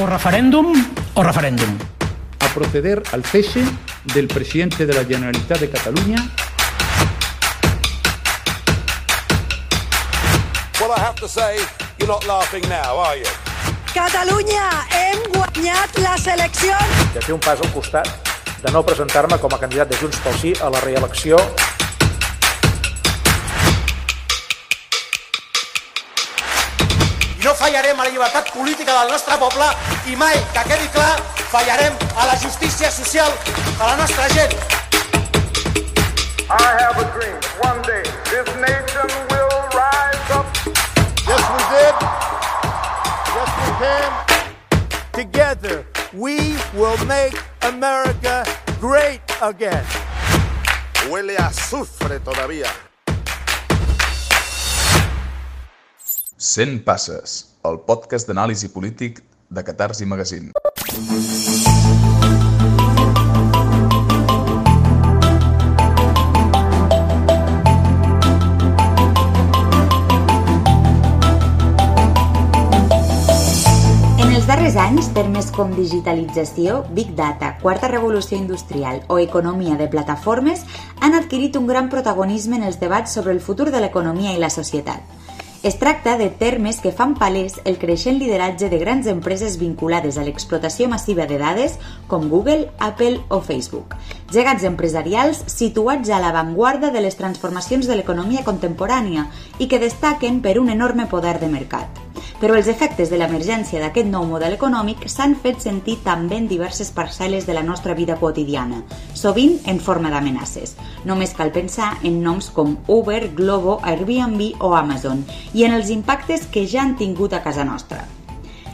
O referèndum o referèndum. A proceder al cese del presidente de la Generalitat de Catalunya Well, I have to say, you're not laughing now, are you? Catalunya, hem guanyat les eleccions! de fer un pas al costat, de no presentar-me com a candidat de Junts pel Sí a la reelecció fallarem a la llibertat política del nostre poble i mai, que quedi clar, fallarem a la justícia social de la nostra gent. I have a dream. One day, this nation will rise up. Yes, we did. Yes, we can. Together, we will make America great again. Huele a azufre todavía. 100 passes, el podcast d'anàlisi polític de Catarsi Magazine. En els darrers anys, termes com digitalització, Big Data, quarta revolució industrial o economia de plataformes han adquirit un gran protagonisme en els debats sobre el futur de l'economia i la societat. Es tracta de termes que fan palès el creixent lideratge de grans empreses vinculades a l'explotació massiva de dades com Google, Apple o Facebook, gegants empresarials situats a l'avantguarda de les transformacions de l'economia contemporània i que destaquen per un enorme poder de mercat. Però els efectes de l'emergència d'aquest nou model econòmic s'han fet sentir també en diverses parcel·les de la nostra vida quotidiana, sovint en forma d'amenaces. Només cal pensar en noms com Uber, Globo, Airbnb o Amazon i en els impactes que ja han tingut a casa nostra.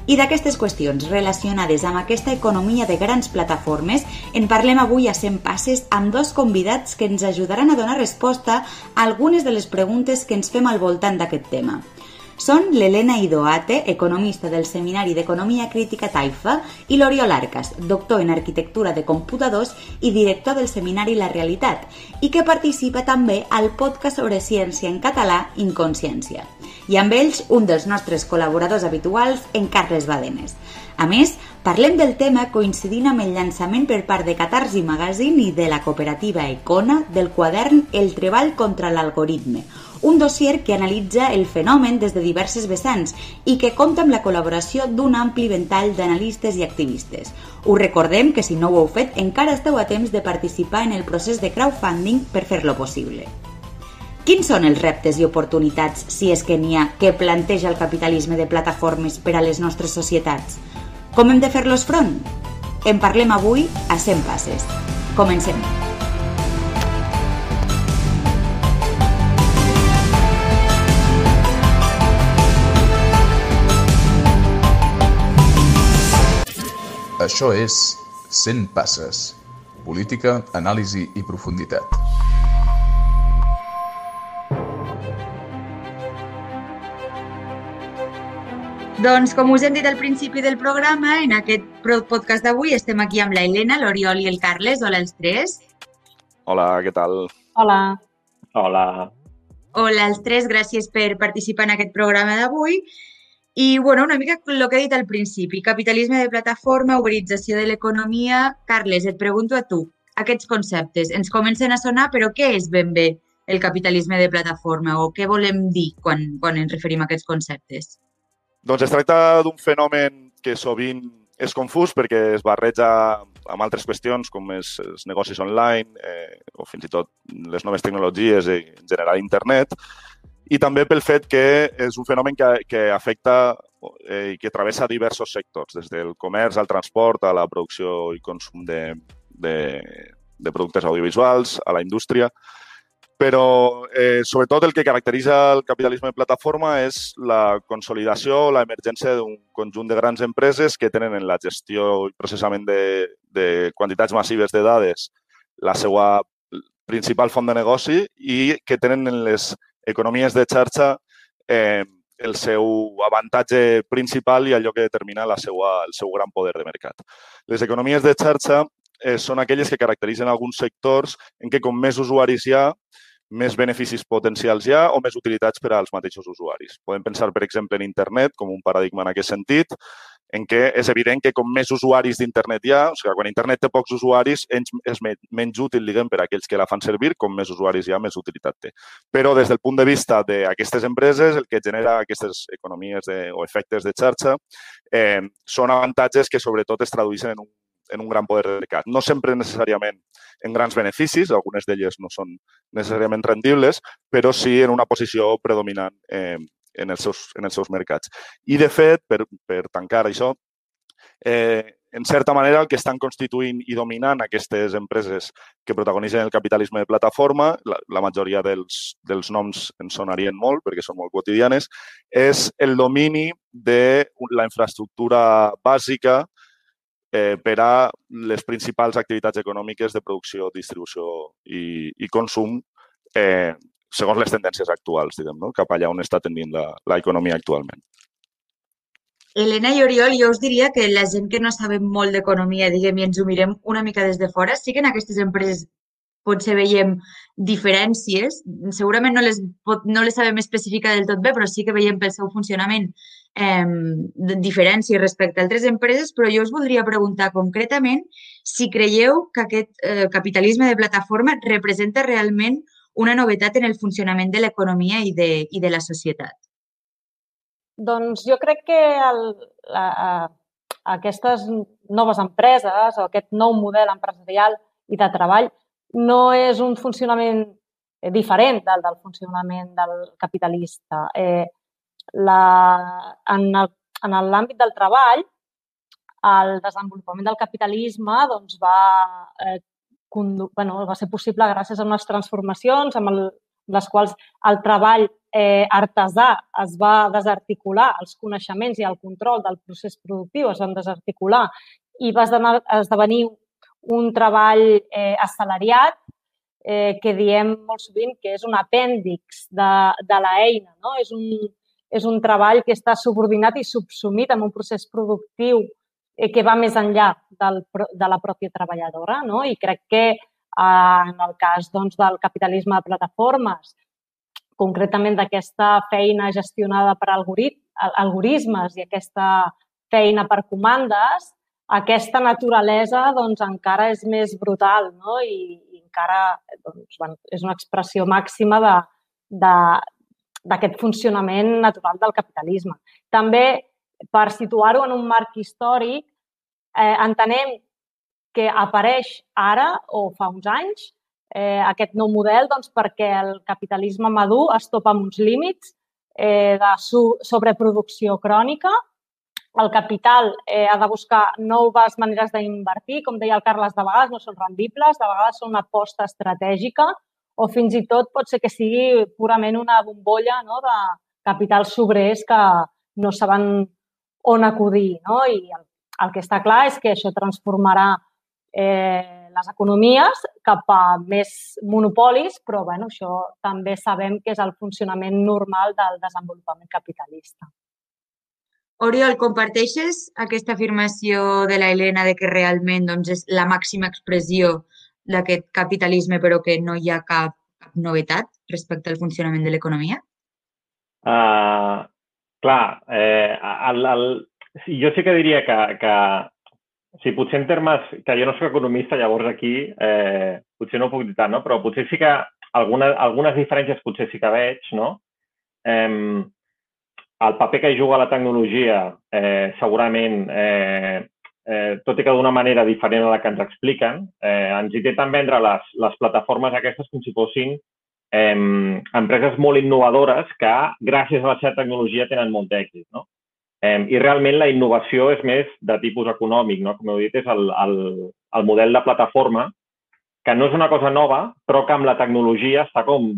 I d'aquestes qüestions relacionades amb aquesta economia de grans plataformes en parlem avui a 100 passes amb dos convidats que ens ajudaran a donar resposta a algunes de les preguntes que ens fem al voltant d'aquest tema. Són l'Helena Idoate, economista del Seminari d'Economia Crítica Taifa, i l'Oriol Arcas, doctor en Arquitectura de Computadors i director del Seminari La Realitat, i que participa també al podcast sobre ciència en català Inconsciència. I amb ells, un dels nostres col·laboradors habituals, en Carles Badenes. A més, parlem del tema coincidint amb el llançament per part de Catarsi Magazine i de la cooperativa Econa del quadern El treball contra l'algoritme, un dossier que analitza el fenomen des de diverses vessants i que compta amb la col·laboració d'un ampli ventall d'analistes i activistes. Us recordem que si no ho heu fet encara esteu a temps de participar en el procés de crowdfunding per fer-lo possible. Quins són els reptes i oportunitats, si és que n'hi ha, que planteja el capitalisme de plataformes per a les nostres societats? Com hem de fer-los front? En parlem avui a 100 passes. Comencem. Això és 100 passes. Política, anàlisi i profunditat. Doncs, com us hem dit al principi del programa, en aquest podcast d'avui estem aquí amb la Helena, l'Oriol i el Carles. Hola els tres. Hola, què tal? Hola. Hola. Hola als tres, gràcies per participar en aquest programa d'avui. I, bueno, una mica el que he dit al principi, capitalisme de plataforma, uberització de l'economia... Carles, et pregunto a tu, aquests conceptes ens comencen a sonar, però què és ben bé el capitalisme de plataforma? O què volem dir quan, quan ens referim a aquests conceptes? Doncs es tracta d'un fenomen que sovint és confús perquè es barreja amb altres qüestions com és els negocis online eh, o fins i tot les noves tecnologies i en general internet i també pel fet que és un fenomen que, que afecta eh, i que travessa diversos sectors, des del comerç al transport, a la producció i consum de, de, de productes audiovisuals, a la indústria. Però, eh, sobretot, el que caracteritza el capitalisme de plataforma és la consolidació l'emergència d'un conjunt de grans empreses que tenen en la gestió i processament de, de quantitats massives de dades la seva principal font de negoci i que tenen en les economies de xarxa eh, el seu avantatge principal i allò que determina la seva, el seu gran poder de mercat. Les economies de xarxa eh, són aquelles que caracteritzen alguns sectors en què com més usuaris hi ha, més beneficis potencials hi ha o més utilitats per als mateixos usuaris. Podem pensar, per exemple, en internet com un paradigma en aquest sentit. En què és evident que com més usuaris d'internet hi ha, o sigui, quan internet té pocs usuaris, és menys útil, diguem, per a aquells que la fan servir, com més usuaris hi ha, més utilitat té. Però des del punt de vista d'aquestes empreses, el que genera aquestes economies de, o efectes de xarxa eh, són avantatges que sobretot es tradueixen en un en un gran poder de mercat. No sempre necessàriament en grans beneficis, algunes d'elles no són necessàriament rendibles, però sí en una posició predominant eh, en els seus, en els seus mercats. I, de fet, per, per tancar això, eh, en certa manera, el que estan constituint i dominant aquestes empreses que protagonitzen el capitalisme de plataforma, la, la majoria dels, dels noms en sonarien molt perquè són molt quotidianes, és el domini de la infraestructura bàsica eh, per a les principals activitats econòmiques de producció, distribució i, i consum eh, segons les tendències actuals, diguem, no? cap allà on està tendint l'economia actualment. Helena i Oriol, jo us diria que la gent que no sabem molt d'economia, diguem, i ens ho mirem una mica des de fora, sí que en aquestes empreses potser veiem diferències. Segurament no les, no les sabem especificar del tot bé, però sí que veiem pel seu funcionament eh, diferències respecte a altres empreses, però jo us voldria preguntar concretament si creieu que aquest eh, capitalisme de plataforma representa realment una novetat en el funcionament de l'economia i, de, i de la societat? Doncs jo crec que el, la, aquestes noves empreses o aquest nou model empresarial i de treball no és un funcionament diferent del, del funcionament del capitalista. Eh, la, en l'àmbit del treball, el desenvolupament del capitalisme doncs, va eh, bueno, va ser possible gràcies a unes transformacions amb el, les quals el treball eh, artesà es va desarticular, els coneixements i el control del procés productiu es van desarticular i va esdevenir un treball eh, assalariat eh, que diem molt sovint que és un apèndix de, de l'eina. No? És, un, és un treball que està subordinat i subsumit en un procés productiu que va més enllà del, de la pròpia treballadora. No? I crec que eh, en el cas doncs, del capitalisme de plataformes, concretament d'aquesta feina gestionada per algorit algoritmes i aquesta feina per comandes, aquesta naturalesa doncs, encara és més brutal no? I, i encara doncs, bueno, és una expressió màxima de, de, d'aquest funcionament natural del capitalisme. També per situar-ho en un marc històric, eh, entenem que apareix ara o fa uns anys eh, aquest nou model doncs, perquè el capitalisme madur es topa amb uns límits eh, de sobreproducció crònica. El capital eh, ha de buscar noves maneres d'invertir. Com deia el Carles, de vegades no són rendibles, de vegades són una aposta estratègica o fins i tot pot ser que sigui purament una bombolla no, de capitals sobrers que no saben on acudir. No? I el, el que està clar és que això transformarà eh, les economies cap a més monopolis, però bueno, això també sabem que és el funcionament normal del desenvolupament capitalista. Oriol, comparteixes aquesta afirmació de la Helena de que realment doncs, és la màxima expressió d'aquest capitalisme però que no hi ha cap, cap novetat respecte al funcionament de l'economia? Uh, clar, eh, el, el, jo sí que diria que, que Sí, potser en termes, que jo no soc economista, llavors aquí eh, potser no ho puc dir tant, no? però potser sí que alguna, algunes diferències potser sí que veig, no? Eh, el paper que juga la tecnologia eh, segurament, eh, eh, tot i que d'una manera diferent a la que ens expliquen, eh, ens intenten vendre les, les plataformes aquestes com si fossin eh, empreses molt innovadores que gràcies a la seva tecnologia tenen molt d'èxit. No? Eh, I realment la innovació és més de tipus econòmic, no? com heu dit, és el, el, el model de plataforma, que no és una cosa nova, però que amb la tecnologia està com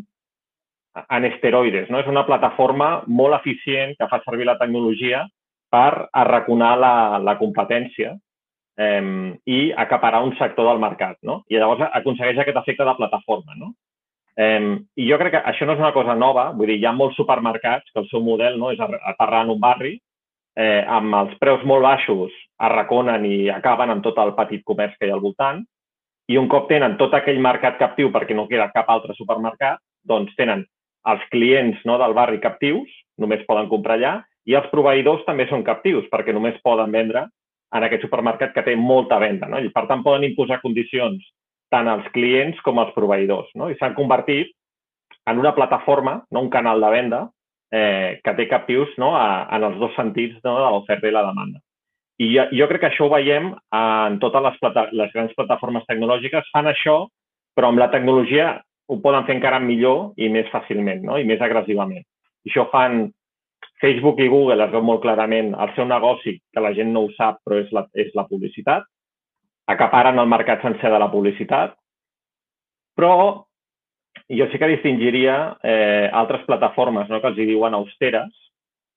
en esteroides. No? És una plataforma molt eficient que fa servir la tecnologia per arraconar la, la competència eh, i acaparar un sector del mercat. No? I llavors aconsegueix aquest efecte de plataforma. No? Eh, I jo crec que això no és una cosa nova, vull dir, hi ha molts supermercats que el seu model no, és aterrar en un barri eh, amb els preus molt baixos arraconen i acaben amb tot el petit comerç que hi ha al voltant i un cop tenen tot aquell mercat captiu perquè no queda cap altre supermercat, doncs tenen els clients no, del barri captius, només poden comprar allà, i els proveïdors també són captius perquè només poden vendre en aquest supermercat que té molta venda. No? I per tant poden imposar condicions tant als clients com als proveïdors. No? I s'han convertit en una plataforma, no un canal de venda, eh, que té captius no? a, en els dos sentits no? de l'oferta i la demanda. I jo, crec que això ho veiem en totes les, plata les grans plataformes tecnològiques. Fan això, però amb la tecnologia ho poden fer encara millor i més fàcilment no? i més agressivament. I això fan Facebook i Google, es veu molt clarament el seu negoci, que la gent no ho sap, però és la, és la publicitat. Acaparen el mercat sencer de la publicitat. Però jo sí que distingiria eh, altres plataformes no, que els hi diuen austeres,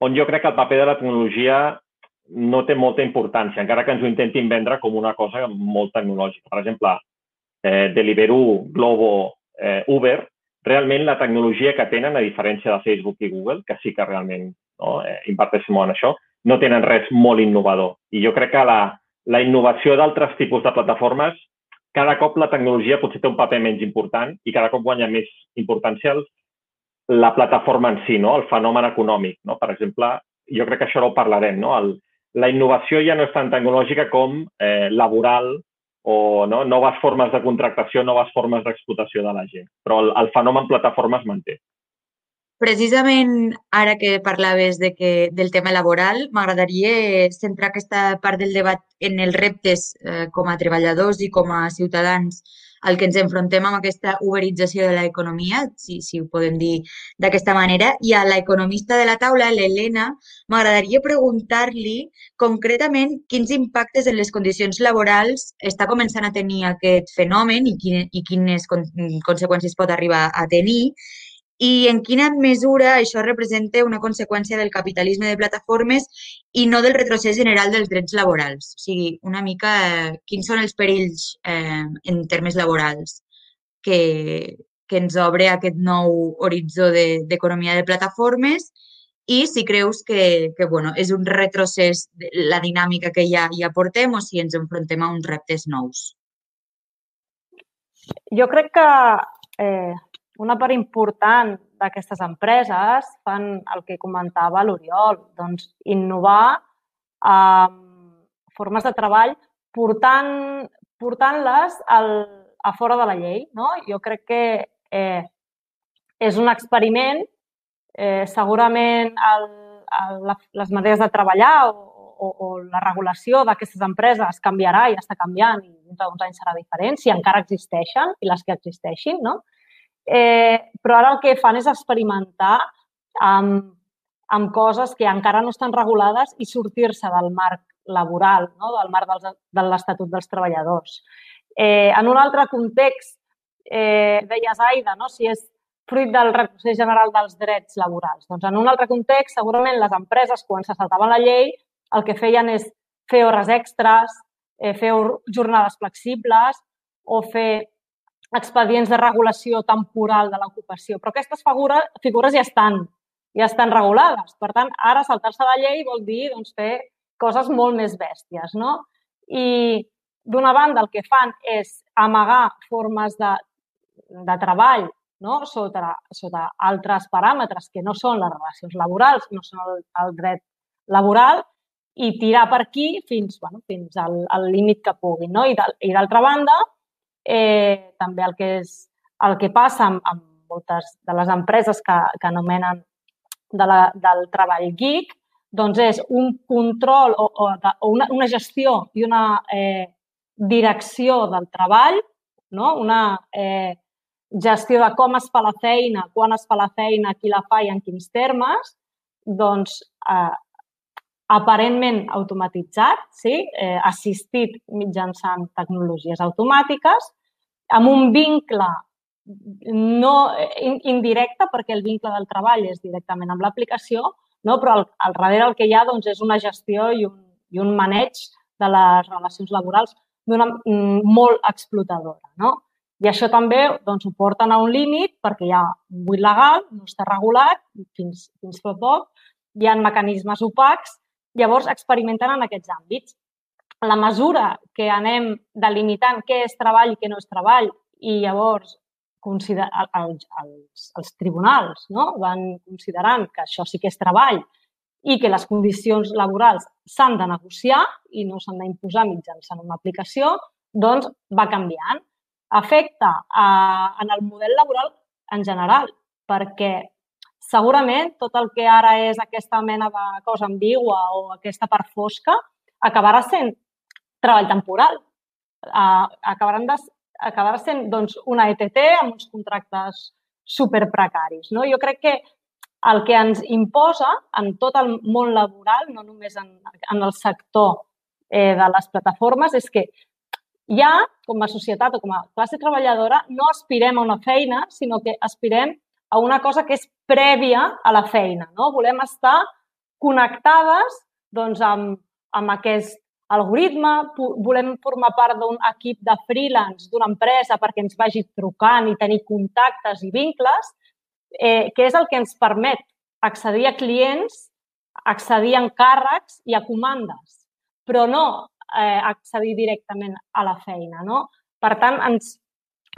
on jo crec que el paper de la tecnologia no té molta importància, encara que ens ho intentin vendre com una cosa molt tecnològica. Per exemple, eh, Deliveroo, Globo, eh, Uber, realment la tecnologia que tenen, a diferència de Facebook i Google, que sí que realment no, eh, inverteixen molt en això, no tenen res molt innovador. I jo crec que la, la innovació d'altres tipus de plataformes, cada cop la tecnologia potser té un paper menys important i cada cop guanya més importància la plataforma en si, no? el fenomen econòmic. No? Per exemple, jo crec que això no ho parlarem. No? El, la innovació ja no és tan tecnològica com eh, laboral o no? noves formes de contractació, noves formes d'explotació de la gent. Però el, el fenomen plataforma es manté. Precisament ara que parlaves de que, del tema laboral, m'agradaria centrar aquesta part del debat en els reptes eh, com a treballadors i com a ciutadans al que ens enfrontem amb aquesta uberització de l'economia, si, si ho podem dir d'aquesta manera, i a l'economista de la taula, l'Helena, m'agradaria preguntar-li concretament quins impactes en les condicions laborals està començant a tenir aquest fenomen i, quin, i quines con conseqüències pot arribar a tenir i en quina mesura això representa una conseqüència del capitalisme de plataformes i no del retrocés general dels drets laborals. O sigui, una mica eh, quins són els perills eh, en termes laborals que, que ens obre aquest nou horitzó d'economia de, de plataformes i si creus que, que bueno, és un retrocés de la dinàmica que ja, ja portem o si ens enfrontem a uns reptes nous. Jo crec que eh, una part important d'aquestes empreses fan el que comentava l'Oriol, doncs innovar eh, formes de treball portant-les portant a fora de la llei. No? Jo crec que eh, és un experiment, eh, segurament el, el, les maneres de treballar o, o, o la regulació d'aquestes empreses canviarà i està canviant i dintre d'uns anys serà diferent, si encara existeixen i les que existeixin, no? Eh, però ara el que fan és experimentar amb, amb coses que encara no estan regulades i sortir-se del marc laboral, no? del marc dels, de l'Estatut dels Treballadors. Eh, en un altre context, eh, deies, Aida, no? si és fruit del retrocés general dels drets laborals. Doncs en un altre context, segurament les empreses, quan se saltaven la llei, el que feien és fer hores extres, eh, fer jornades flexibles o fer expedients de regulació temporal de l'ocupació, però aquestes figures, ja estan, ja estan regulades. Per tant, ara saltar-se la llei vol dir doncs, fer coses molt més bèsties. No? I d'una banda el que fan és amagar formes de, de treball no? sota, sota altres paràmetres que no són les relacions laborals, no són el, el dret laboral, i tirar per aquí fins, bueno, fins al límit que puguin. No? I d'altra banda, eh, també el que, és, el que passa amb, amb moltes de les empreses que, que anomenen de la, del treball geek, doncs és un control o, o, o una, una gestió i una eh, direcció del treball, no? una eh, gestió de com es fa la feina, quan es fa la feina, qui la fa i en quins termes, doncs eh, aparentment automatitzat, sí? eh, assistit mitjançant tecnologies automàtiques, amb un vincle no indirecte, perquè el vincle del treball és directament amb l'aplicació, no? però al, al darrere el que hi ha doncs, és una gestió i un, i un maneig de les relacions laborals d'una mm, molt explotadora. No? I això també doncs, ho porten a un límit perquè hi ha un buit legal, no està regulat, fins, fins fa poc, hi ha mecanismes opacs Llavors, experimentant en aquests àmbits. La mesura que anem delimitant què és treball i què no és treball i llavors consider... els, els, els tribunals no? van considerant que això sí que és treball i que les condicions laborals s'han de negociar i no s'han d'imposar mitjançant una aplicació, doncs va canviant. Afecta a, en el model laboral en general, perquè segurament tot el que ara és aquesta mena de cosa ambigua o aquesta part fosca acabarà sent treball temporal. Uh, acabaran de, acabarà sent doncs, una ETT amb uns contractes superprecaris. No? Jo crec que el que ens imposa en tot el món laboral, no només en, en el sector eh, de les plataformes, és que ja, com a societat o com a classe treballadora, no aspirem a una feina, sinó que aspirem a una cosa que és prèvia a la feina. No? Volem estar connectades doncs, amb, amb aquest algoritme, volem formar part d'un equip de freelance d'una empresa perquè ens vagi trucant i tenir contactes i vincles, eh, que és el que ens permet accedir a clients, accedir a encàrrecs i a comandes, però no eh, accedir directament a la feina. No? Per tant, ens,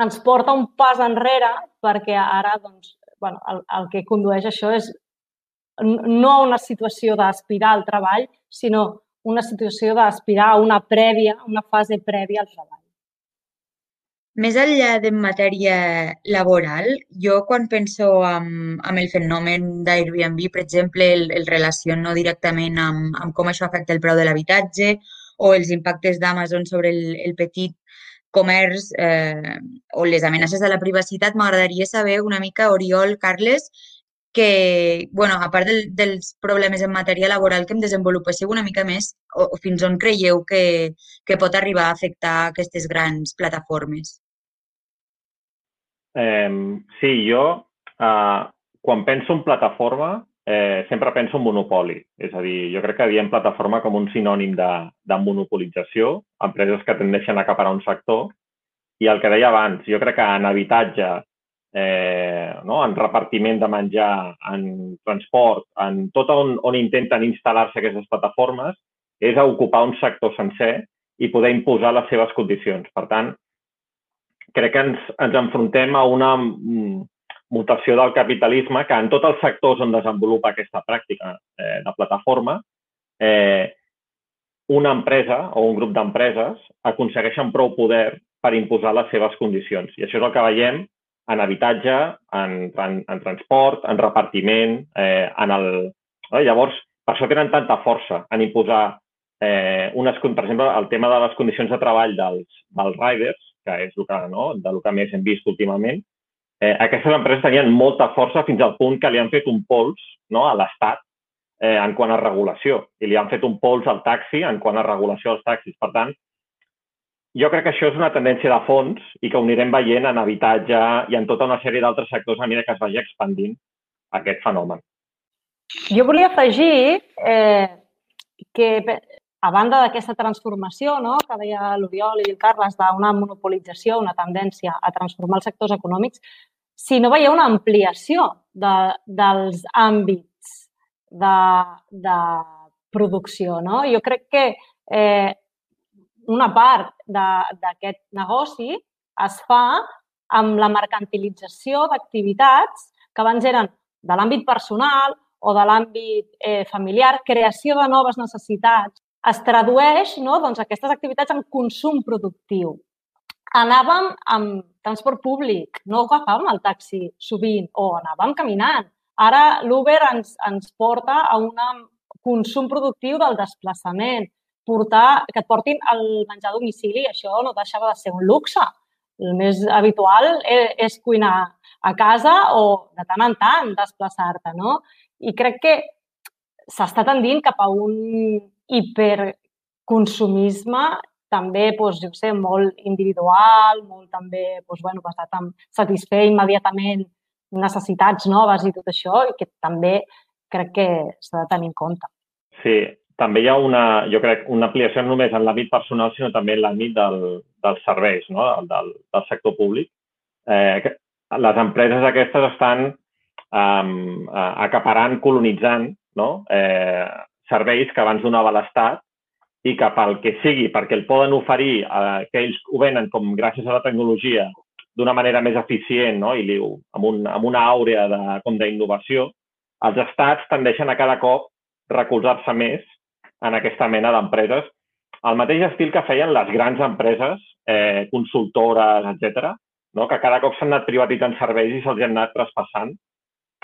ens porta un pas enrere perquè ara doncs, bueno, el, el que condueix això és no a una situació d'aspirar al treball, sinó una situació d'aspirar a una prèvia, una fase prèvia al treball. Més enllà de matèria laboral, jo quan penso en, en el fenomen d'Airbnb, per exemple, el, el relaciono directament amb, amb com això afecta el preu de l'habitatge o els impactes d'Amazon sobre el, el petit comerç eh, o les amenaces a la privacitat, m'agradaria saber una mica, Oriol, Carles, que, bueno, a part del, dels problemes en matèria laboral, que em desenvolupéssiu una mica més o, o fins on creieu que, que pot arribar a afectar aquestes grans plataformes. Eh, sí, jo, eh, quan penso en plataforma, eh, sempre penso en monopoli. És a dir, jo crec que diem plataforma com un sinònim de, de monopolització, empreses que tendeixen a acaparar un sector, i el que deia abans, jo crec que en habitatge eh, no? en repartiment de menjar, en transport, en tot on, on intenten instal·lar-se aquestes plataformes, és a ocupar un sector sencer i poder imposar les seves condicions. Per tant, crec que ens, ens enfrontem a una mm, mutació del capitalisme que en tots els sectors on desenvolupa aquesta pràctica eh, de plataforma, eh, una empresa o un grup d'empreses aconsegueixen prou poder per imposar les seves condicions. I això és el que veiem en habitatge, en, en, en transport, en repartiment, eh, en el... No? Llavors, per això tenen tanta força en imposar eh, unes, per exemple, el tema de les condicions de treball dels, dels riders, que és el que, no, de lo que més hem vist últimament, eh, aquestes empreses tenien molta força fins al punt que li han fet un pols no, a l'Estat eh, en quant a regulació i li han fet un pols al taxi en quant a regulació dels taxis. Per tant, jo crec que això és una tendència de fons i que ho anirem veient en habitatge i en tota una sèrie d'altres sectors a mesura que es vagi expandint aquest fenomen. Jo volia afegir eh, que, a banda d'aquesta transformació no, que deia l'Oriol i el Carles d'una monopolització, una tendència a transformar els sectors econòmics, si no veieu una ampliació de, dels àmbits de, de producció. No? Jo crec que eh, una part d'aquest negoci es fa amb la mercantilització d'activitats que abans eren de l'àmbit personal o de l'àmbit eh, familiar, creació de noves necessitats. Es tradueix no, doncs, aquestes activitats en consum productiu. Anàvem amb transport públic, no agafàvem el taxi sovint o anàvem caminant. Ara l'Uber ens, ens porta a un consum productiu del desplaçament, portar, que et portin el menjar a domicili, això no deixava de ser un luxe. El més habitual és, és cuinar a casa o de tant en tant desplaçar-te, no? I crec que s'està tendint cap a un hiperconsumisme també, doncs, jo sé, molt individual, molt també, doncs, bueno, basat en satisfer immediatament necessitats noves i tot això, i que també crec que s'ha de tenir en compte. Sí, també hi ha una, jo crec, una ampliació no només en l'àmbit personal, sinó també en l'àmbit del, dels serveis, no? del, del sector públic. Eh, les empreses aquestes estan um, acaparant, colonitzant no? eh, serveis que abans donava l'Estat i cap al que sigui, perquè el poden oferir, eh, que ells ho venen com gràcies a la tecnologia d'una manera més eficient no? i amb, un, amb una àurea de, com d'innovació, els estats tendeixen a cada cop recolzar-se més en aquesta mena d'empreses, el mateix estil que feien les grans empreses, eh, consultores, etc, no? que cada cop s'han anat privatitzant serveis i se'ls han anat traspassant,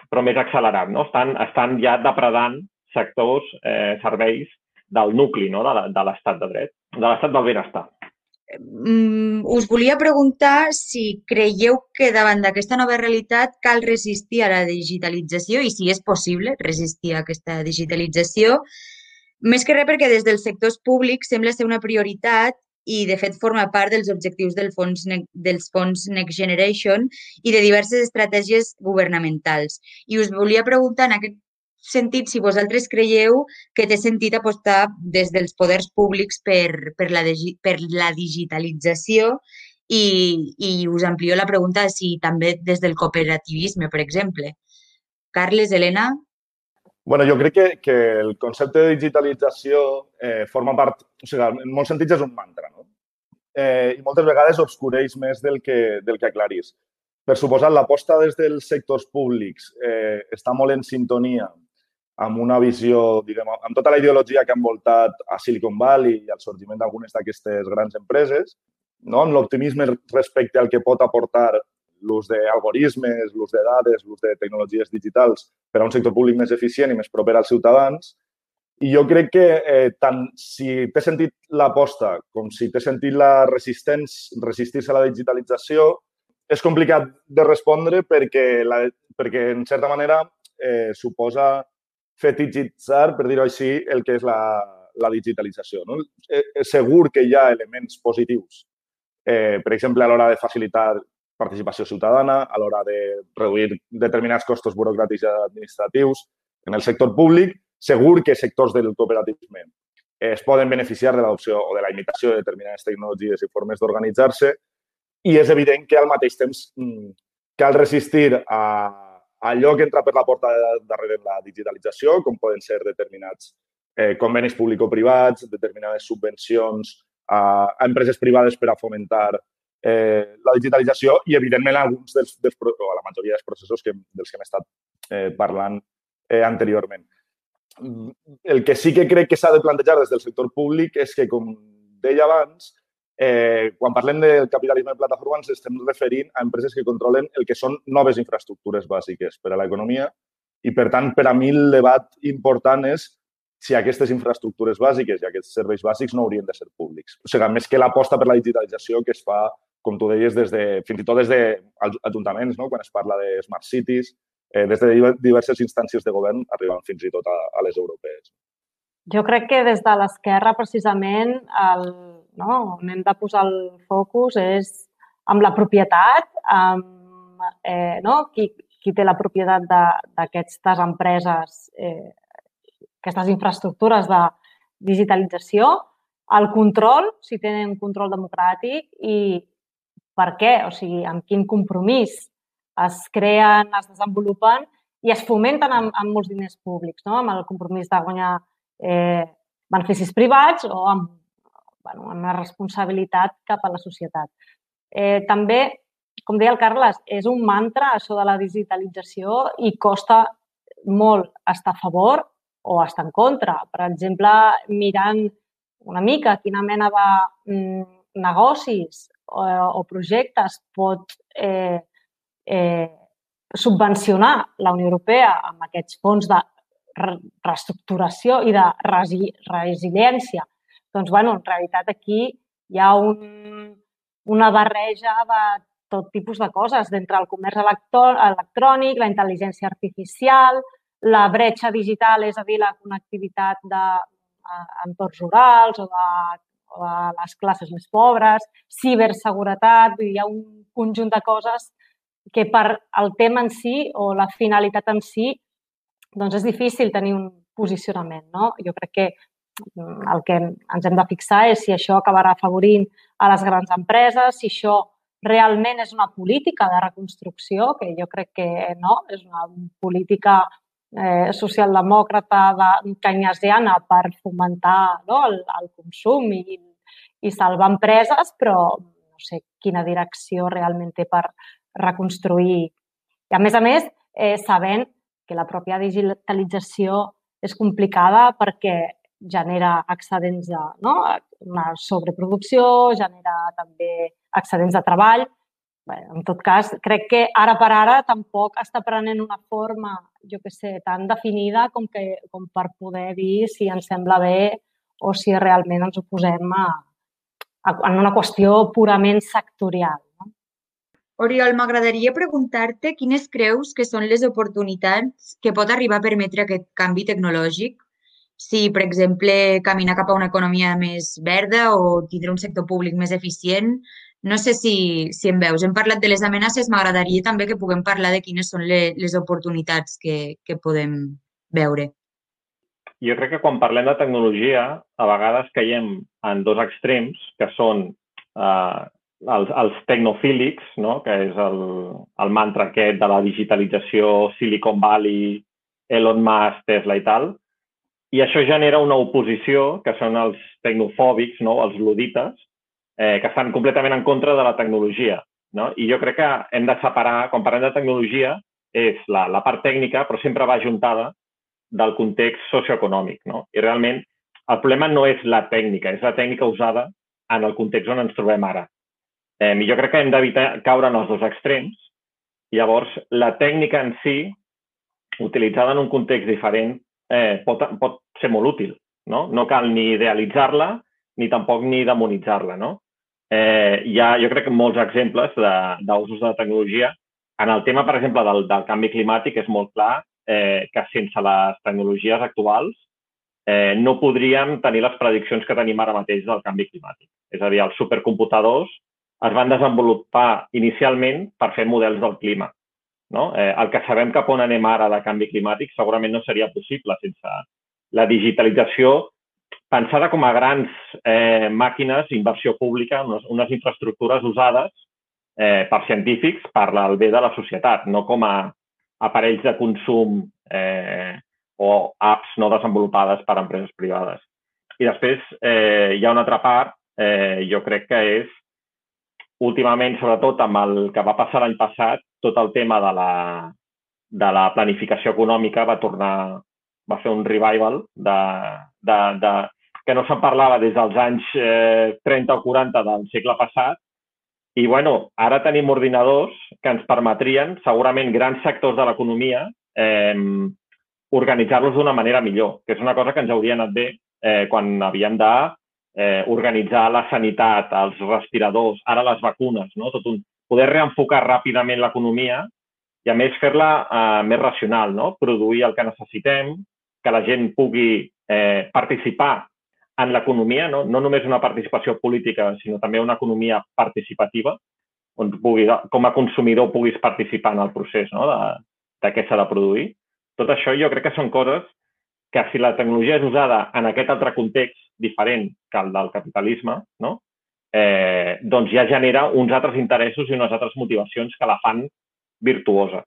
però més accelerat. No? Estan, estan ja depredant sectors, eh, serveis del nucli no? de l'estat de dret, de l'estat del benestar. Mm, us volia preguntar si creieu que davant d'aquesta nova realitat cal resistir a la digitalització i si és possible resistir a aquesta digitalització, més que res perquè des dels sectors públics sembla ser una prioritat i, de fet, forma part dels objectius del fons, dels fons Next Generation i de diverses estratègies governamentals. I us volia preguntar en aquest sentit si vosaltres creieu que té sentit apostar des dels poders públics per, per, la, per la digitalització i, i us amplio la pregunta si també des del cooperativisme, per exemple. Carles, Helena? bueno, jo crec que, que el concepte de digitalització eh, forma part, o sigui, en molts sentits és un mantra, no? Eh, I moltes vegades obscureix més del que, del que aclarís. Per suposat, l'aposta des dels sectors públics eh, està molt en sintonia amb una visió, diguem, amb tota la ideologia que ha envoltat a Silicon Valley i el sorgiment d'algunes d'aquestes grans empreses, no? amb l'optimisme respecte al que pot aportar l'ús d'algoritmes, l'ús de dades, l'ús de tecnologies digitals per a un sector públic més eficient i més proper als ciutadans. I jo crec que eh, tant si té sentit l'aposta com si té sentit la resistir-se a la digitalització, és complicat de respondre perquè, la, perquè en certa manera, eh, suposa fetichitzar, per dir-ho així, el que és la, la digitalització. No? És eh, segur que hi ha elements positius, eh, per exemple, a l'hora de facilitar participació ciutadana, a l'hora de reduir determinats costos burocràtics i administratius en el sector públic, segur que sectors del cooperativisme es poden beneficiar de l'adopció o de la imitació de determinades tecnologies i formes d'organitzar-se i és evident que al mateix temps mm, cal resistir a allò que entra per la porta darrere la digitalització, com poden ser determinats eh, convenis público-privats, determinades subvencions a, a empreses privades per a fomentar eh, la digitalització i, evidentment, alguns dels, dels, o la majoria dels processos que, dels que hem estat eh, parlant eh, anteriorment. El que sí que crec que s'ha de plantejar des del sector públic és que, com deia abans, Eh, quan parlem del capitalisme de plataforma ens estem referint a empreses que controlen el que són noves infraestructures bàsiques per a l'economia i, per tant, per a mi el debat important és si aquestes infraestructures bàsiques i aquests serveis bàsics no haurien de ser públics. O sigui, més que l'aposta per la digitalització que es fa, com tu deies, des de, fins i tot des d'ajuntaments, no? quan es parla de smart cities, eh, des de diverses instàncies de govern, arribant fins i tot a, a les europees. Jo crec que des de l'esquerra, precisament, el, no? on hem de posar el focus és amb la propietat, amb eh, no? qui, qui té la propietat d'aquestes empreses, eh, aquestes infraestructures de digitalització, el control, si tenen control democràtic i per què, o sigui, amb quin compromís es creen, es desenvolupen i es fomenten amb, amb molts diners públics, no? amb el compromís de guanyar eh, beneficis privats o amb, bueno, una responsabilitat cap a la societat. Eh, també, com deia el Carles, és un mantra això de la digitalització i costa molt estar a favor o estar en contra. Per exemple, mirant una mica quina mena de mm, negocis o, o projectes pot eh, eh, subvencionar la Unió Europea amb aquests fons de reestructuració i de resi resiliència. Doncs, bueno, en realitat aquí hi ha un, una barreja de tot tipus de coses, d'entre el comerç electrònic, la intel·ligència artificial, la bretxa digital, és a dir, la connectivitat d'entorns rurals o de, o de les classes més pobres, ciberseguretat, hi ha un conjunt de coses que per el tema en si o la finalitat en si doncs és difícil tenir un posicionament. No? Jo crec que el que ens hem de fixar és si això acabarà afavorint a les grans empreses, si això realment és una política de reconstrucció, que jo crec que no, és una política eh, socialdemòcrata de, keynesiana per fomentar no, el, el consum i, i salvar empreses, però no sé quina direcció realment té per reconstruir. I a més a més, eh, sabent que la pròpia digitalització és complicada perquè genera excedents de, no? una sobreproducció, genera també excedents de treball. Bé, en tot cas, crec que ara per ara tampoc està prenent una forma, jo que sé, tan definida com, que, com per poder dir si ens sembla bé o si realment ens oposem a, a, a una qüestió purament sectorial. No? Oriol, m'agradaria preguntar-te quines creus que són les oportunitats que pot arribar a permetre aquest canvi tecnològic si, per exemple, caminar cap a una economia més verda o tindre un sector públic més eficient. No sé si, si em veus. Hem parlat de les amenaces, m'agradaria també que puguem parlar de quines són les, les oportunitats que, que podem veure. Jo crec que quan parlem de tecnologia, a vegades caiem en dos extrems, que són eh, els, els tecnofílics, no? que és el, el mantra aquest de la digitalització, Silicon Valley, Elon Musk, Tesla i tal, i això genera una oposició, que són els tecnofòbics, no? els ludites, eh, que estan completament en contra de la tecnologia. No? I jo crec que hem de separar, quan parlem de tecnologia, és la, la part tècnica, però sempre va ajuntada del context socioeconòmic. No? I realment el problema no és la tècnica, és la tècnica usada en el context on ens trobem ara. Eh, I jo crec que hem d'evitar caure en els dos extrems. Llavors, la tècnica en si, utilitzada en un context diferent, eh, pot, pot ser molt útil. No, no cal ni idealitzar-la ni tampoc ni demonitzar-la. No? Eh, hi ha, jo crec, molts exemples d'usos de, de tecnologia. En el tema, per exemple, del, del canvi climàtic és molt clar eh, que sense les tecnologies actuals eh, no podríem tenir les prediccions que tenim ara mateix del canvi climàtic. És a dir, els supercomputadors es van desenvolupar inicialment per fer models del clima. No? Eh, el que sabem cap on anem ara de canvi climàtic segurament no seria possible sense la digitalització pensada com a grans eh, màquines, inversió pública, unes, unes infraestructures usades eh, per científics per al bé de la societat, no com a aparells de consum eh, o apps no desenvolupades per empreses privades. I després eh, hi ha una altra part, eh, jo crec que és últimament, sobretot amb el que va passar l'any passat, tot el tema de la, de la planificació econòmica va tornar, va fer un revival de, de, de, que no se'n parlava des dels anys eh, 30 o 40 del segle passat. I, bueno, ara tenim ordinadors que ens permetrien, segurament, grans sectors de l'economia eh, organitzar-los d'una manera millor, que és una cosa que ens hauria anat bé eh, quan havíem de eh, organitzar la sanitat, els respiradors, ara les vacunes, no? Tot un, poder reenfocar ràpidament l'economia i, a més, fer-la eh, més racional, no? produir el que necessitem, que la gent pugui eh, participar en l'economia, no? no només una participació política, sinó també una economia participativa, on pugui, com a consumidor puguis participar en el procés no? de, de què s'ha de produir. Tot això jo crec que són coses que si la tecnologia és usada en aquest altre context diferent que el del capitalisme, no? Eh, doncs ja genera uns altres interessos i unes altres motivacions que la fan virtuosa.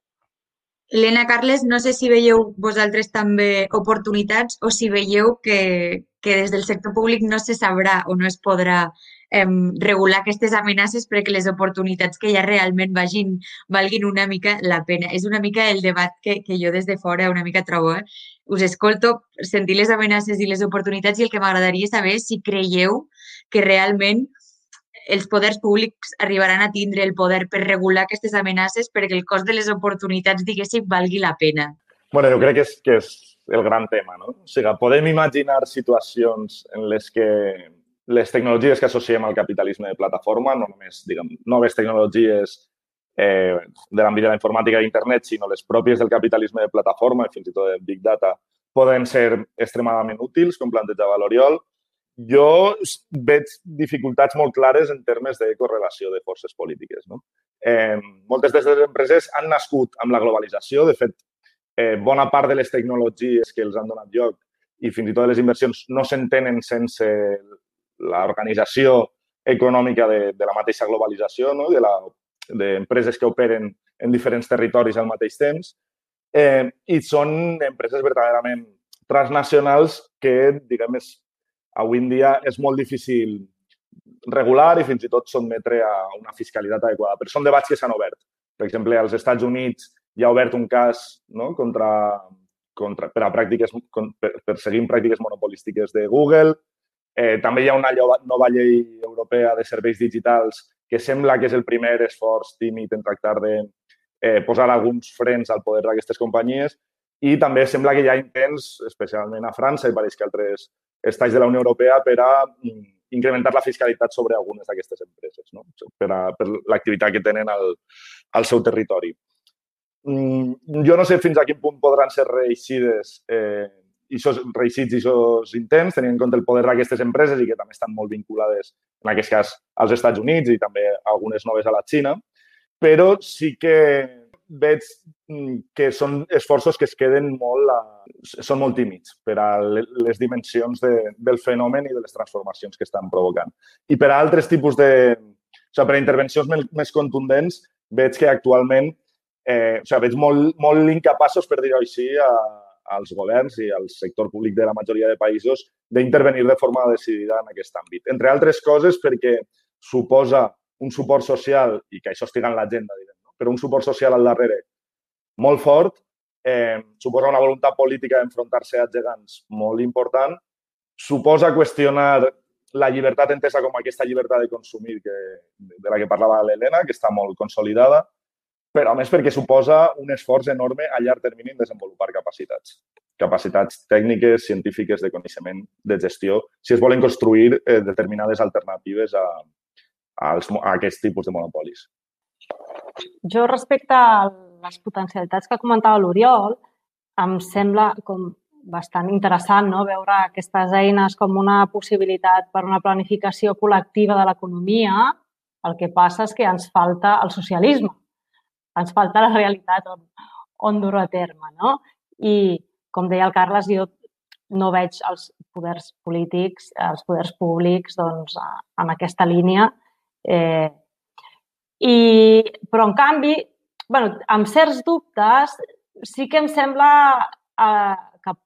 Helena, Carles, no sé si veieu vosaltres també oportunitats o si veieu que, que des del sector públic no se sabrà o no es podrà eh, regular aquestes amenaces perquè les oportunitats que ha realment vagin, valguin una mica la pena. És una mica el debat que, que jo des de fora una mica trobo. Eh? Us escolto sentir les amenaces i les oportunitats i el que m'agradaria saber és si creieu que realment els poders públics arribaran a tindre el poder per regular aquestes amenaces perquè el cost de les oportunitats, diguéssim, valgui la pena. bueno, jo crec que és, que és el gran tema. No? O sigui, podem imaginar situacions en les que les tecnologies que associem al capitalisme de plataforma, no només diguem, noves tecnologies eh, de l'àmbit de la informàtica d'internet, sinó les pròpies del capitalisme de plataforma i fins i tot de Big Data, poden ser extremadament útils, com plantejava l'Oriol, jo veig dificultats molt clares en termes de correlació de forces polítiques. No? Eh, moltes d'aquestes empreses han nascut amb la globalització. De fet, eh, bona part de les tecnologies que els han donat lloc i fins i tot les inversions no s'entenen sense l'organització econòmica de, de la mateixa globalització, no? d'empreses que operen en diferents territoris al mateix temps. Eh, I són empreses verdaderament transnacionals que, diguem, és avui en dia és molt difícil regular i fins i tot sotmetre a una fiscalitat adequada. Però són debats que s'han obert. Per exemple, als Estats Units hi ha obert un cas no, contra contra, per a pràctiques, per seguir pràctiques monopolístiques de Google. Eh, també hi ha una nova llei europea de serveis digitals que sembla que és el primer esforç tímid en tractar de eh, posar alguns frens al poder d'aquestes companyies i també sembla que hi ha intents, especialment a França i pareix que altres estats de la Unió Europea, per a mm, incrementar la fiscalitat sobre algunes d'aquestes empreses, no? per, a, per l'activitat que tenen al, al seu territori. Mm, jo no sé fins a quin punt podran ser reixides eh, i sos, reeixits i sos intents, tenint en compte el poder d'aquestes empreses i que també estan molt vinculades, en aquest cas, als Estats Units i també algunes noves a la Xina, però sí que veig mm, que són esforços que es queden molt, a, són molt tímids per a les dimensions de, del fenomen i de les transformacions que estan provocant. I per a altres tipus de... O sigui, per a intervencions més, contundents, veig que actualment eh, o sigui, veig molt, molt incapaços, per dir-ho així, a, als governs i al sector públic de la majoria de països d'intervenir de forma decidida en aquest àmbit. Entre altres coses perquè suposa un suport social i que això estigui en l'agenda? Però un suport social al darrere molt fort, eh, suposa una voluntat política d'enfrontar-se a gegants molt important, suposa qüestionar la llibertat entesa com aquesta llibertat de consumir que, de la que parlava l'Helena, que està molt consolidada, però a més perquè suposa un esforç enorme a llarg termini en desenvolupar capacitats. Capacitats tècniques, científiques, de coneixement, de gestió, si es volen construir eh, determinades alternatives a, a, als, a aquest tipus de monopolis. Jo, respecte a les potencialitats que comentava l'Oriol, em sembla com bastant interessant no? veure aquestes eines com una possibilitat per una planificació col·lectiva de l'economia. El que passa és que ens falta el socialisme ens falta la realitat on, on dur a terme, no? I, com deia el Carles, jo no veig els poders polítics, els poders públics, doncs, en aquesta línia. Eh, i, però, en canvi, bueno, amb certs dubtes, sí que em sembla eh, que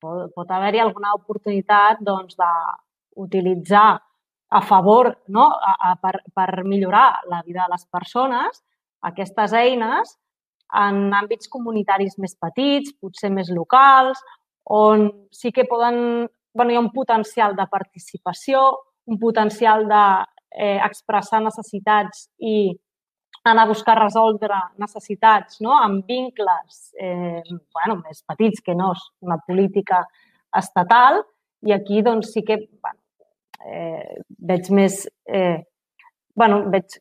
pot, pot haver-hi alguna oportunitat doncs, a favor, no? a, a, per, per millorar la vida de les persones, aquestes eines en àmbits comunitaris més petits, potser més locals, on sí que poden, bueno, hi ha un potencial de participació, un potencial d'expressar eh, necessitats i anar a buscar resoldre necessitats no? amb vincles eh, bueno, més petits que no és una política estatal i aquí doncs, sí que bueno, eh, veig més eh, bueno, veig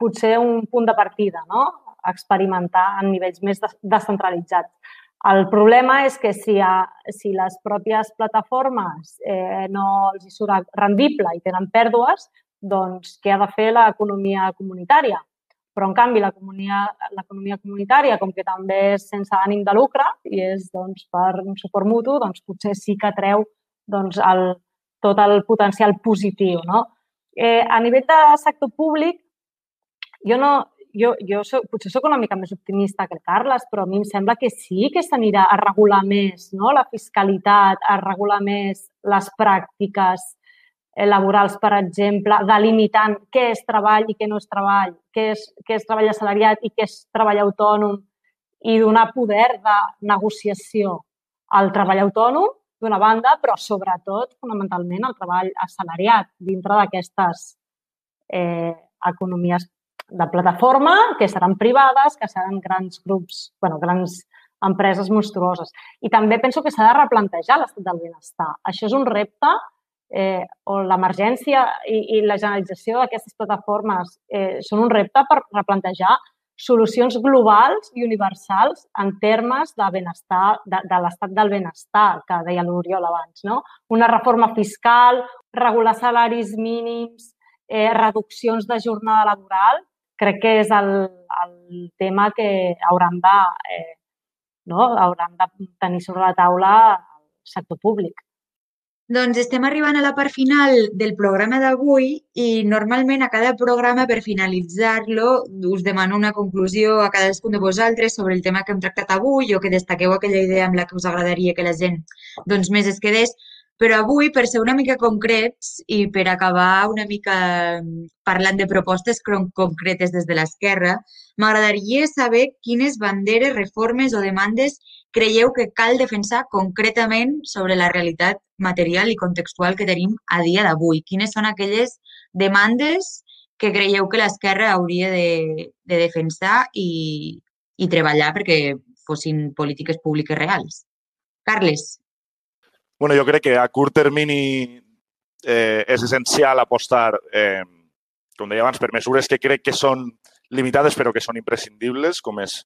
potser un punt de partida, no? experimentar en nivells més descentralitzats. El problema és que si, a, si les pròpies plataformes eh, no els hi surt rendible i tenen pèrdues, doncs què ha de fer l'economia comunitària? Però, en canvi, l'economia comunitària, com que també és sense ànim de lucre i és doncs, per un suport mutu, doncs potser sí que treu doncs, el, tot el potencial positiu. No? Eh, a nivell de sector públic, jo no, jo, jo soc, potser sóc una mica més optimista que el Carles, però a mi em sembla que sí que s'anirà a regular més no? la fiscalitat, a regular més les pràctiques laborals, per exemple, delimitant què és treball i què no és treball, què és, què és treball assalariat i què és treball autònom i donar poder de negociació al treball autònom d'una banda, però sobretot, fonamentalment, el treball assalariat dintre d'aquestes eh, economies de plataforma, que seran privades, que seran grans grups, bueno, grans empreses monstruoses. I també penso que s'ha de replantejar l'estat del benestar. Això és un repte eh, o l'emergència i, i la generalització d'aquestes plataformes eh, són un repte per replantejar solucions globals i universals en termes de benestar, de, de l'estat del benestar, que deia l'Oriol abans. No? Una reforma fiscal, regular salaris mínims, eh, reduccions de jornada laboral, crec que és el, el tema que hauran de, eh, no? hauran de tenir sobre la taula el sector públic. Doncs estem arribant a la part final del programa d'avui i normalment a cada programa, per finalitzar-lo, us demano una conclusió a cadascun de vosaltres sobre el tema que hem tractat avui o que destaqueu aquella idea amb la que us agradaria que la gent doncs, més es quedés. Però avui, per ser una mica concrets i per acabar una mica mm, parlant de propostes concretes des de l'esquerra, m'agradaria saber quines banderes, reformes o demandes creieu que cal defensar concretament sobre la realitat material i contextual que tenim a dia d'avui. Quines són aquelles demandes que creieu que l'esquerra hauria de, de defensar i, i treballar perquè fossin polítiques públiques reals? Carles. Bueno, jo crec que a curt termini eh, és essencial apostar, eh, com deia abans, per mesures que crec que són limitades però que són imprescindibles, com és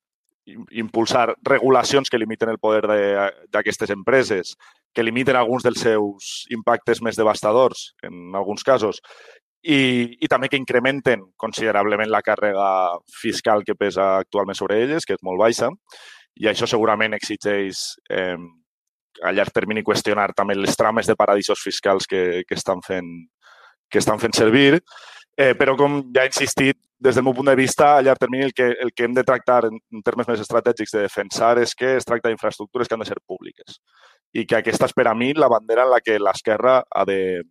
impulsar regulacions que limiten el poder d'aquestes empreses, que limiten alguns dels seus impactes més devastadors, en alguns casos, i, i també que incrementen considerablement la càrrega fiscal que pesa actualment sobre elles, que és molt baixa, i això segurament exigeix eh, a llarg termini qüestionar també les trames de paradisos fiscals que, que, estan, fent, que estan fent servir. Eh, però, com ja he insistit, des del meu punt de vista, a llarg termini el que, el que hem de tractar en, en termes més estratègics de defensar és que es tracta d'infraestructures que han de ser públiques i que aquesta és per a mi la bandera en la que l'esquerra ha de,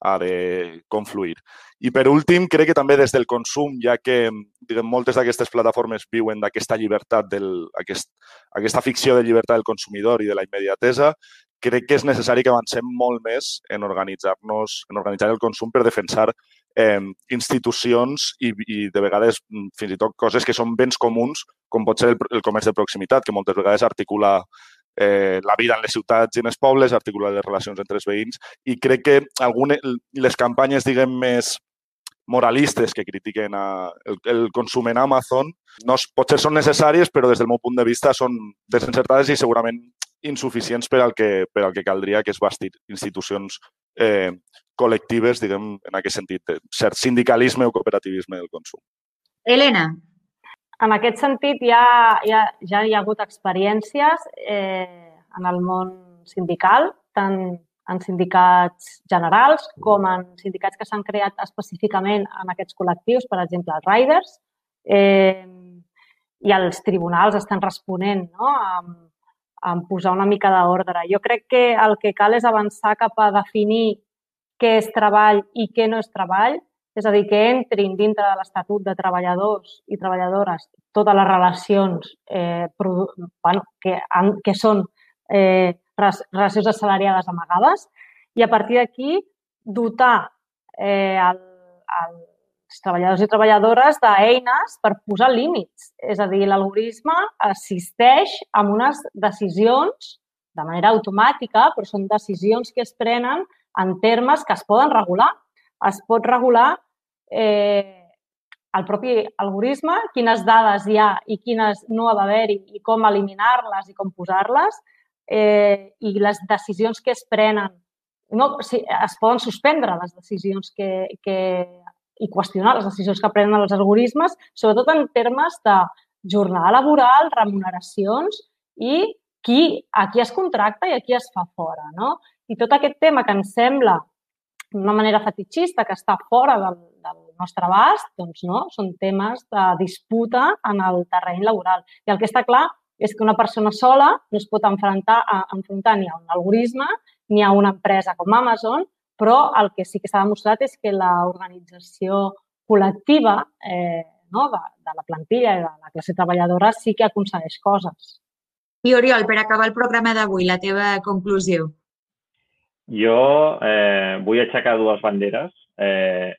ha de confluir. I per últim, crec que també des del consum, ja que diguem, moltes d'aquestes plataformes viuen d'aquesta llibertat, del, aquest, aquesta ficció de llibertat del consumidor i de la immediatesa, crec que és necessari que avancem molt més en organitzar-nos, en organitzar el consum per defensar eh, institucions i, i de vegades fins i tot coses que són béns comuns, com pot ser el, el comerç de proximitat, que moltes vegades articula eh, la vida en les ciutats i en els pobles, articular les relacions entre els veïns i crec que algunes, les campanyes, diguem, més moralistes que critiquen a, el, el consum en Amazon no, potser són necessàries, però des del meu punt de vista són desencertades i segurament insuficients per al que, per al que caldria, que és bastir institucions eh, col·lectives, diguem, en aquest sentit, cert sindicalisme o cooperativisme del consum. Helena, en aquest sentit, ja, ja, ja hi ha hagut experiències eh, en el món sindical, tant en sindicats generals com en sindicats que s'han creat específicament en aquests col·lectius, per exemple, els riders, eh, i els tribunals estan responent no? amb, amb posar una mica d'ordre. Jo crec que el que cal és avançar cap a definir què és treball i què no és treball, és a dir, que entrin dintre de l'Estatut de treballadors i treballadores totes les relacions eh, bueno, que, que són eh, relacions assalariades amagades i a partir d'aquí dotar eh, el, el, els treballadors i treballadores d'eines per posar límits. És a dir, l'algoritme assisteix amb unes decisions de manera automàtica, però són decisions que es prenen en termes que es poden regular es pot regular eh, el propi algoritme, quines dades hi ha i quines no ha d'haver-hi i com eliminar-les i com posar-les eh, i les decisions que es prenen. No, sigui, es poden suspendre les decisions que, que, i qüestionar les decisions que prenen els algoritmes, sobretot en termes de jornada laboral, remuneracions i qui, a qui es contracta i a qui es fa fora. No? I tot aquest tema que ens sembla d'una manera fetichista que està fora del, del nostre abast, doncs no, són temes de disputa en el terreny laboral. I el que està clar és que una persona sola no es pot enfrontar, a, enfrontar ni a un algoritme ni a una empresa com Amazon, però el que sí que s'ha demostrat és que l'organització col·lectiva eh, no, de, de la plantilla i de la classe treballadora sí que aconsegueix coses. I Oriol, per acabar el programa d'avui, la teva conclusió. Jo eh, vull aixecar dues banderes. Eh,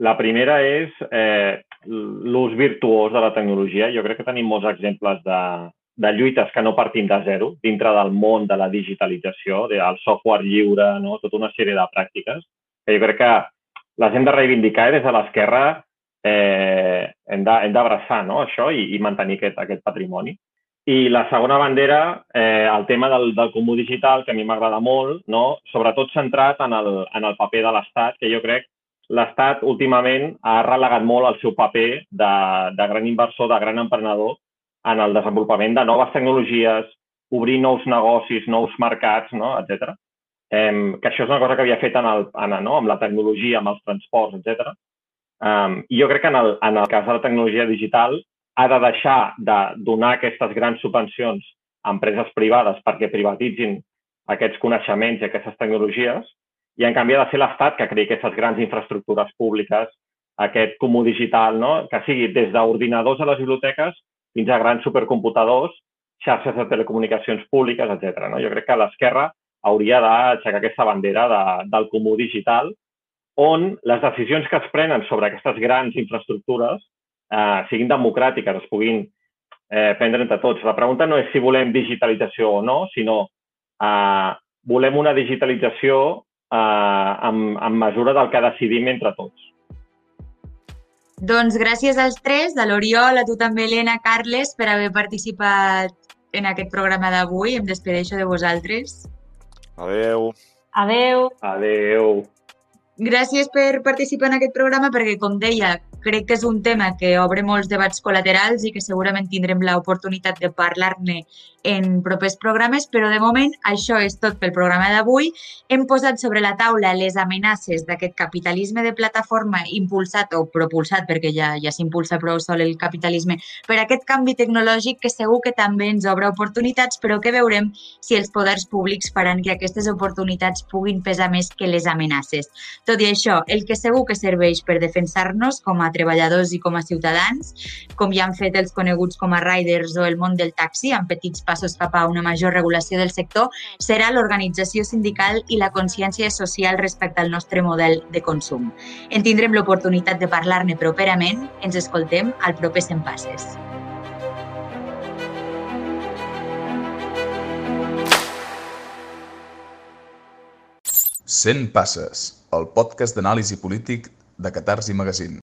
la primera és eh, l'ús virtuós de la tecnologia. Jo crec que tenim molts exemples de, de lluites que no partim de zero dintre del món de la digitalització, del software lliure, no? tota una sèrie de pràctiques que jo crec que les hem de reivindicar i des de l'esquerra eh, hem d'abraçar no? això i, i mantenir aquest, aquest patrimoni. I la segona bandera, eh, el tema del, del comú digital, que a mi m'agrada molt, no? sobretot centrat en el, en el paper de l'Estat, que jo crec l'Estat últimament ha relegat molt el seu paper de, de gran inversor, de gran emprenedor en el desenvolupament de noves tecnologies, obrir nous negocis, nous mercats, no? etc. Eh, que això és una cosa que havia fet en el, en, no? amb la tecnologia, amb els transports, etc. Um, I jo crec que en el, en el cas de la tecnologia digital ha de deixar de donar aquestes grans subvencions a empreses privades perquè privatitzin aquests coneixements i aquestes tecnologies, i en canvi ha de ser l'Estat que creï aquestes grans infraestructures públiques, aquest comú digital, no? que sigui des d'ordinadors a les biblioteques fins a grans supercomputadors, xarxes de telecomunicacions públiques, etc. No? Jo crec que l'esquerra hauria d'aixecar aquesta bandera de, del comú digital on les decisions que es prenen sobre aquestes grans infraestructures eh, siguin democràtiques, es puguin eh, prendre entre tots. La pregunta no és si volem digitalització o no, sinó eh, volem una digitalització eh, en, en mesura del que decidim entre tots. Doncs gràcies als tres, a l'Oriol, a tu també, Helena, Carles, per haver participat en aquest programa d'avui. Em despedeixo de vosaltres. Adeu. Adeu. Adeu. Gràcies per participar en aquest programa perquè, com deia, crec que és un tema que obre molts debats col·laterals i que segurament tindrem l'oportunitat de parlar-ne en propers programes, però de moment això és tot pel programa d'avui. Hem posat sobre la taula les amenaces d'aquest capitalisme de plataforma impulsat o propulsat, perquè ja, ja s'impulsa prou sol el capitalisme, per aquest canvi tecnològic que segur que també ens obre oportunitats, però que veurem si els poders públics faran que aquestes oportunitats puguin pesar més que les amenaces. Tot i això, el que segur que serveix per defensar-nos com treballadors i com a ciutadans, com ja han fet els coneguts com a riders o el món del taxi, amb petits passos cap a una major regulació del sector, serà l'organització sindical i la consciència social respecte al nostre model de consum. En tindrem l'oportunitat de parlar-ne properament. Ens escoltem al proper 100 passes. Cent passes, el podcast d'anàlisi polític de Catars i Magazine.